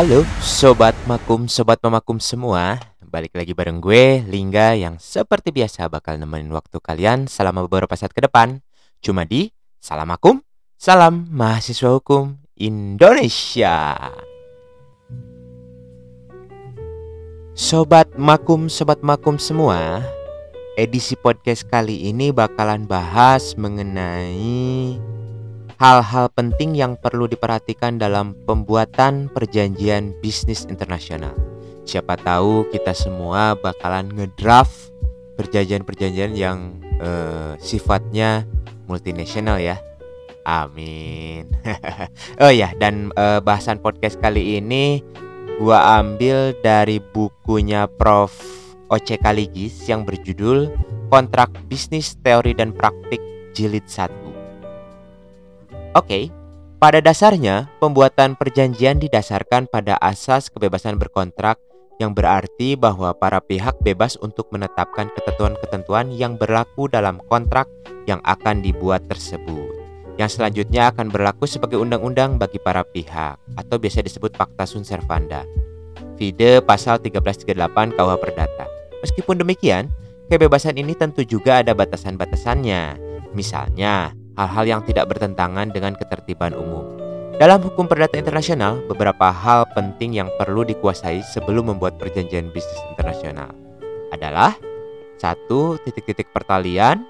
Halo Sobat Makum, Sobat Memakum semua. Balik lagi bareng gue, Lingga Yang seperti biasa bakal nemenin waktu kalian selama beberapa saat ke depan. Cuma di Salam Makum, Salam Mahasiswa Hukum Indonesia. Sobat Makum, Sobat Makum semua Edisi podcast kali ini bakalan bahas mengenai hal-hal penting yang perlu diperhatikan dalam pembuatan perjanjian bisnis internasional. Siapa tahu kita semua bakalan ngedraft perjanjian-perjanjian yang uh, sifatnya multinasional ya. Amin. oh ya, dan uh, bahasan podcast kali ini gua ambil dari bukunya Prof. Oce Kaligis yang berjudul Kontrak Bisnis Teori dan Praktik Jilid 1. Oke, pada dasarnya pembuatan perjanjian didasarkan pada asas kebebasan berkontrak yang berarti bahwa para pihak bebas untuk menetapkan ketentuan-ketentuan yang berlaku dalam kontrak yang akan dibuat tersebut. Yang selanjutnya akan berlaku sebagai undang-undang bagi para pihak atau biasa disebut Pakta Sunt Servanda. Vide pasal 1338 KUH Perdata. Meskipun demikian, kebebasan ini tentu juga ada batasan-batasannya. Misalnya, hal-hal yang tidak bertentangan dengan ketertiban umum. Dalam hukum perdata internasional, beberapa hal penting yang perlu dikuasai sebelum membuat perjanjian bisnis internasional adalah satu titik-titik pertalian,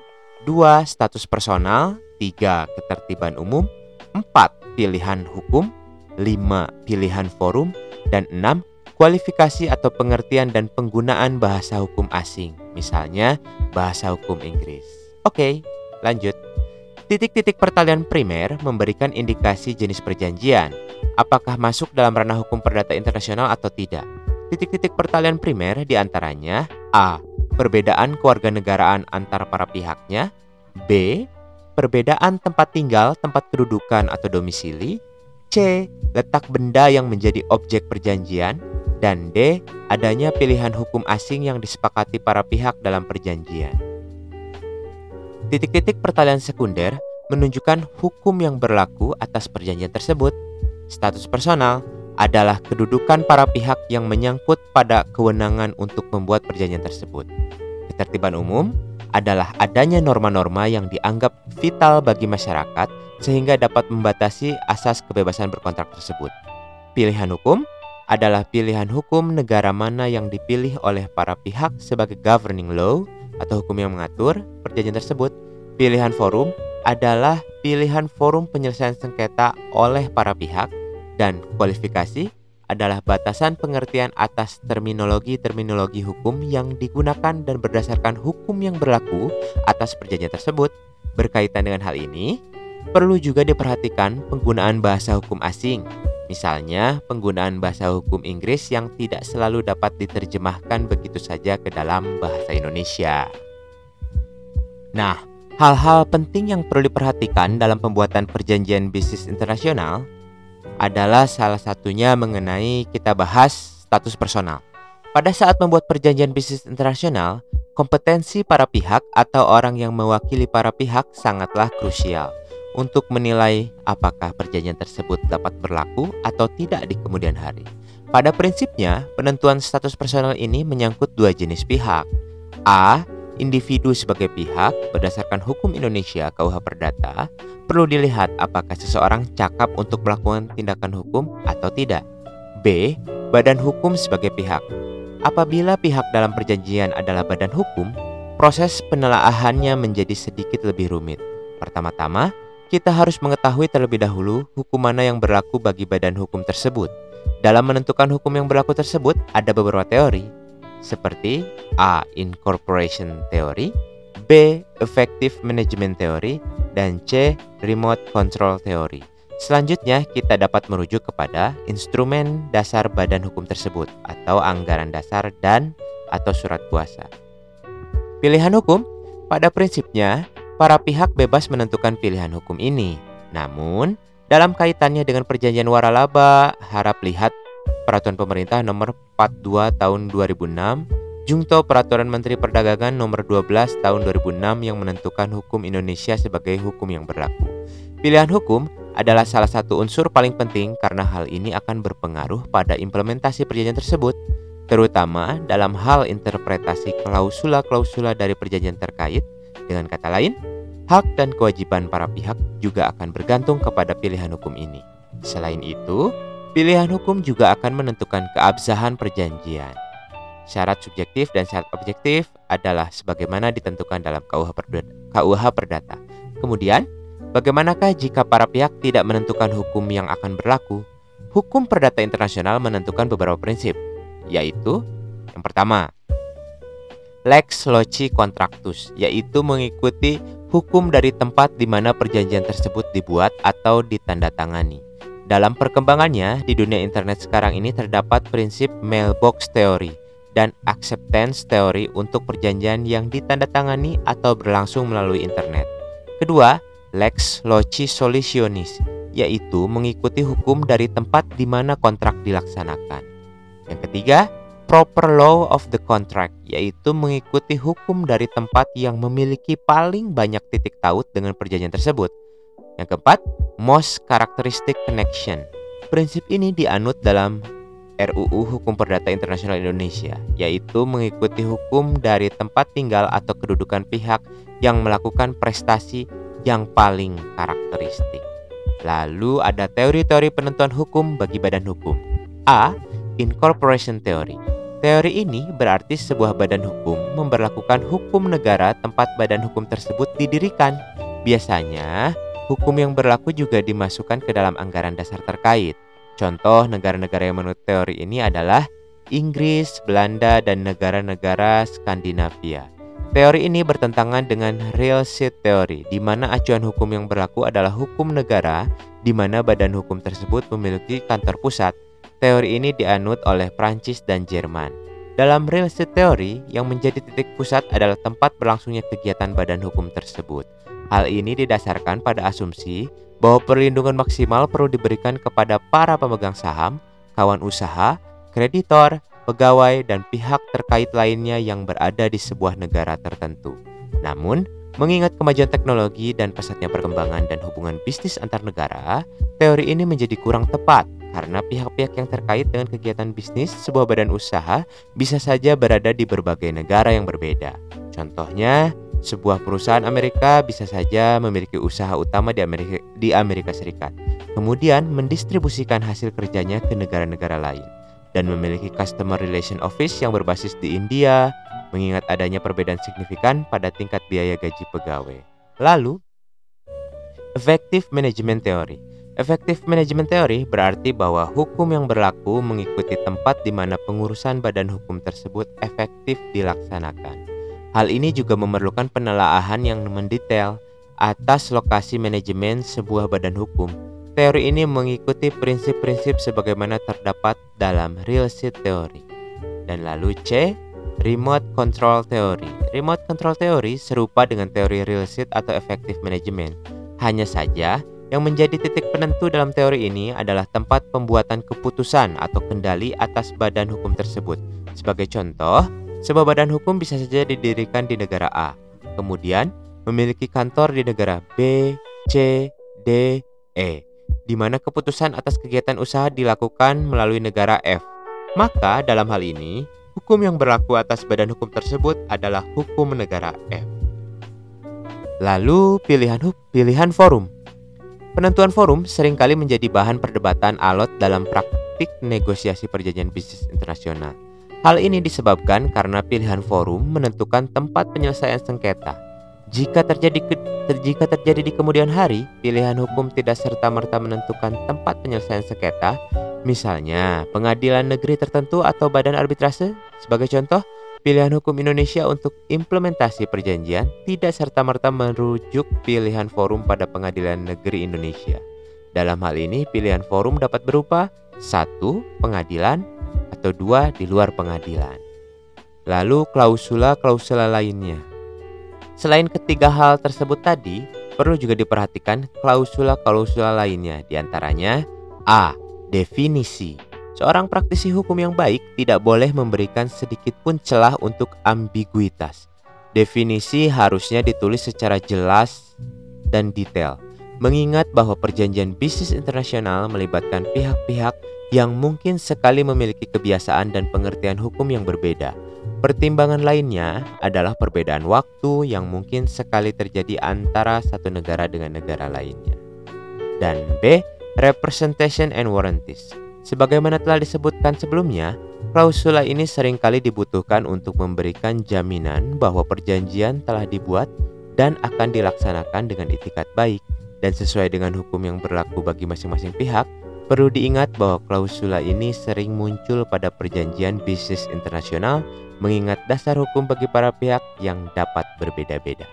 dua status personal, tiga ketertiban umum, empat pilihan hukum, lima pilihan forum, dan enam kualifikasi atau pengertian dan penggunaan bahasa hukum asing, misalnya bahasa hukum Inggris. Oke, lanjut. Titik-titik pertalian primer memberikan indikasi jenis perjanjian, apakah masuk dalam ranah hukum perdata internasional atau tidak. Titik-titik pertalian primer di antaranya A. Perbedaan kewarganegaraan antara para pihaknya B. Perbedaan tempat tinggal, tempat kedudukan atau domisili C. Letak benda yang menjadi objek perjanjian dan D. Adanya pilihan hukum asing yang disepakati para pihak dalam perjanjian. Titik-titik pertalian sekunder menunjukkan hukum yang berlaku atas perjanjian tersebut. Status personal adalah kedudukan para pihak yang menyangkut pada kewenangan untuk membuat perjanjian tersebut. Ketertiban umum adalah adanya norma-norma yang dianggap vital bagi masyarakat sehingga dapat membatasi asas kebebasan berkontrak tersebut. Pilihan hukum adalah pilihan hukum negara mana yang dipilih oleh para pihak sebagai governing law atau hukum yang mengatur perjanjian tersebut, pilihan forum adalah pilihan forum penyelesaian sengketa oleh para pihak dan kualifikasi adalah batasan pengertian atas terminologi-terminologi hukum yang digunakan dan berdasarkan hukum yang berlaku atas perjanjian tersebut. Berkaitan dengan hal ini, perlu juga diperhatikan penggunaan bahasa hukum asing Misalnya, penggunaan bahasa hukum Inggris yang tidak selalu dapat diterjemahkan begitu saja ke dalam bahasa Indonesia. Nah, hal-hal penting yang perlu diperhatikan dalam pembuatan perjanjian bisnis internasional adalah salah satunya mengenai kita bahas status personal. Pada saat membuat perjanjian bisnis internasional, kompetensi para pihak atau orang yang mewakili para pihak sangatlah krusial untuk menilai apakah perjanjian tersebut dapat berlaku atau tidak di kemudian hari. Pada prinsipnya, penentuan status personal ini menyangkut dua jenis pihak. A. Individu sebagai pihak berdasarkan hukum Indonesia KUH Perdata perlu dilihat apakah seseorang cakap untuk melakukan tindakan hukum atau tidak. B. Badan hukum sebagai pihak. Apabila pihak dalam perjanjian adalah badan hukum, proses penelaahannya menjadi sedikit lebih rumit. Pertama-tama, kita harus mengetahui terlebih dahulu hukum mana yang berlaku bagi badan hukum tersebut. Dalam menentukan hukum yang berlaku tersebut, ada beberapa teori, seperti A. Incorporation Theory, B. Effective Management Theory, dan C. Remote Control Theory. Selanjutnya, kita dapat merujuk kepada instrumen dasar badan hukum tersebut atau anggaran dasar dan atau surat kuasa. Pilihan hukum pada prinsipnya para pihak bebas menentukan pilihan hukum ini. Namun, dalam kaitannya dengan perjanjian waralaba, harap lihat Peraturan Pemerintah Nomor 42 Tahun 2006, Jungto Peraturan Menteri Perdagangan Nomor 12 Tahun 2006 yang menentukan hukum Indonesia sebagai hukum yang berlaku. Pilihan hukum adalah salah satu unsur paling penting karena hal ini akan berpengaruh pada implementasi perjanjian tersebut, terutama dalam hal interpretasi klausula-klausula dari perjanjian terkait. Dengan kata lain, hak dan kewajiban para pihak juga akan bergantung kepada pilihan hukum ini. Selain itu, pilihan hukum juga akan menentukan keabsahan perjanjian. Syarat subjektif dan syarat objektif adalah sebagaimana ditentukan dalam KUH Perdata. KUH Perdata. Kemudian, bagaimanakah jika para pihak tidak menentukan hukum yang akan berlaku? Hukum perdata internasional menentukan beberapa prinsip, yaitu yang pertama, lex loci contractus, yaitu mengikuti hukum dari tempat di mana perjanjian tersebut dibuat atau ditandatangani. Dalam perkembangannya, di dunia internet sekarang ini terdapat prinsip mailbox theory, dan acceptance teori untuk perjanjian yang ditandatangani atau berlangsung melalui internet. Kedua, lex loci solutionis, yaitu mengikuti hukum dari tempat di mana kontrak dilaksanakan. Yang ketiga, proper law of the contract, yaitu mengikuti hukum dari tempat yang memiliki paling banyak titik taut dengan perjanjian tersebut. Yang keempat, most characteristic connection. Prinsip ini dianut dalam RUU Hukum Perdata Internasional Indonesia, yaitu mengikuti hukum dari tempat tinggal atau kedudukan pihak yang melakukan prestasi yang paling karakteristik. Lalu ada teori-teori penentuan hukum bagi badan hukum. A. Incorporation Theory. Teori ini berarti sebuah badan hukum memberlakukan hukum negara tempat badan hukum tersebut didirikan. Biasanya, hukum yang berlaku juga dimasukkan ke dalam anggaran dasar terkait. Contoh negara-negara yang menurut teori ini adalah Inggris, Belanda, dan negara-negara Skandinavia. Teori ini bertentangan dengan real seat theory, di mana acuan hukum yang berlaku adalah hukum negara, di mana badan hukum tersebut memiliki kantor pusat. Teori ini dianut oleh Prancis dan Jerman. Dalam real seat theory, yang menjadi titik pusat adalah tempat berlangsungnya kegiatan badan hukum tersebut. Hal ini didasarkan pada asumsi bahwa perlindungan maksimal perlu diberikan kepada para pemegang saham, kawan usaha, kreditor, pegawai, dan pihak terkait lainnya yang berada di sebuah negara tertentu. Namun, mengingat kemajuan teknologi dan pesatnya perkembangan dan hubungan bisnis antar negara, teori ini menjadi kurang tepat karena pihak-pihak yang terkait dengan kegiatan bisnis sebuah badan usaha bisa saja berada di berbagai negara yang berbeda. Contohnya, sebuah perusahaan Amerika bisa saja memiliki usaha utama di Amerika, di Amerika Serikat, kemudian mendistribusikan hasil kerjanya ke negara-negara lain, dan memiliki customer relation office yang berbasis di India, mengingat adanya perbedaan signifikan pada tingkat biaya gaji pegawai. Lalu, effective management theory. Effective management theory berarti bahwa hukum yang berlaku mengikuti tempat di mana pengurusan badan hukum tersebut efektif dilaksanakan. Hal ini juga memerlukan penelaahan yang mendetail atas lokasi manajemen sebuah badan hukum. Teori ini mengikuti prinsip-prinsip sebagaimana terdapat dalam real estate theory. Dan lalu C, remote control theory. Remote control theory serupa dengan teori real estate atau effective management. Hanya saja, yang menjadi titik penentu dalam teori ini adalah tempat pembuatan keputusan atau kendali atas badan hukum tersebut. Sebagai contoh, sebuah badan hukum bisa saja didirikan di negara A, kemudian memiliki kantor di negara B, C, D, E, di mana keputusan atas kegiatan usaha dilakukan melalui negara F. Maka dalam hal ini, hukum yang berlaku atas badan hukum tersebut adalah hukum negara F. Lalu pilihan pilihan forum. Penentuan forum sering kali menjadi bahan perdebatan alot dalam praktik negosiasi perjanjian bisnis internasional. Hal ini disebabkan karena pilihan forum menentukan tempat penyelesaian sengketa. Jika terjadi jika terjadi di kemudian hari, pilihan hukum tidak serta-merta menentukan tempat penyelesaian sengketa, misalnya pengadilan negeri tertentu atau badan arbitrase. Sebagai contoh, pilihan hukum Indonesia untuk implementasi perjanjian tidak serta-merta merujuk pilihan forum pada pengadilan negeri Indonesia. Dalam hal ini, pilihan forum dapat berupa satu pengadilan atau dua di luar pengadilan. Lalu klausula-klausula lainnya. Selain ketiga hal tersebut tadi, perlu juga diperhatikan klausula-klausula lainnya, di antaranya A. Definisi. Seorang praktisi hukum yang baik tidak boleh memberikan sedikit pun celah untuk ambiguitas. Definisi harusnya ditulis secara jelas dan detail. mengingat bahwa perjanjian bisnis internasional melibatkan pihak-pihak yang mungkin sekali memiliki kebiasaan dan pengertian hukum yang berbeda. Pertimbangan lainnya adalah perbedaan waktu yang mungkin sekali terjadi antara satu negara dengan negara lainnya. Dan B. Representation and warranties. Sebagaimana telah disebutkan sebelumnya, klausula ini sering kali dibutuhkan untuk memberikan jaminan bahwa perjanjian telah dibuat dan akan dilaksanakan dengan itikat baik dan sesuai dengan hukum yang berlaku bagi masing-masing pihak, perlu diingat bahwa klausula ini sering muncul pada perjanjian bisnis internasional mengingat dasar hukum bagi para pihak yang dapat berbeda-beda.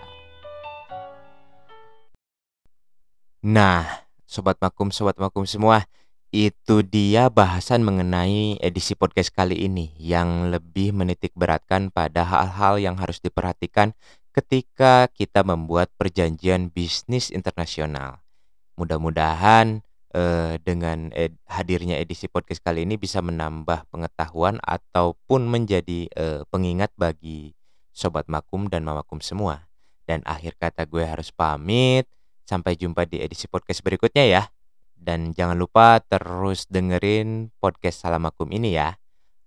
Nah, sobat makum, sobat makum semua, itu dia bahasan mengenai edisi podcast kali ini yang lebih menitik beratkan pada hal-hal yang harus diperhatikan ketika kita membuat perjanjian bisnis internasional. Mudah-mudahan eh, dengan ed hadirnya edisi podcast kali ini bisa menambah pengetahuan ataupun menjadi eh, pengingat bagi sobat makum dan mamakum semua. Dan akhir kata gue harus pamit. Sampai jumpa di edisi podcast berikutnya ya. Dan jangan lupa terus dengerin podcast Salam Makum ini ya.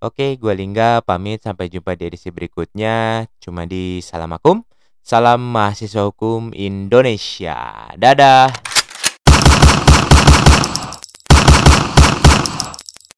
Oke, gue Lingga pamit sampai jumpa di edisi berikutnya. Cuma di Salam Makum. Salam mahasiswa hukum Indonesia. Dadah.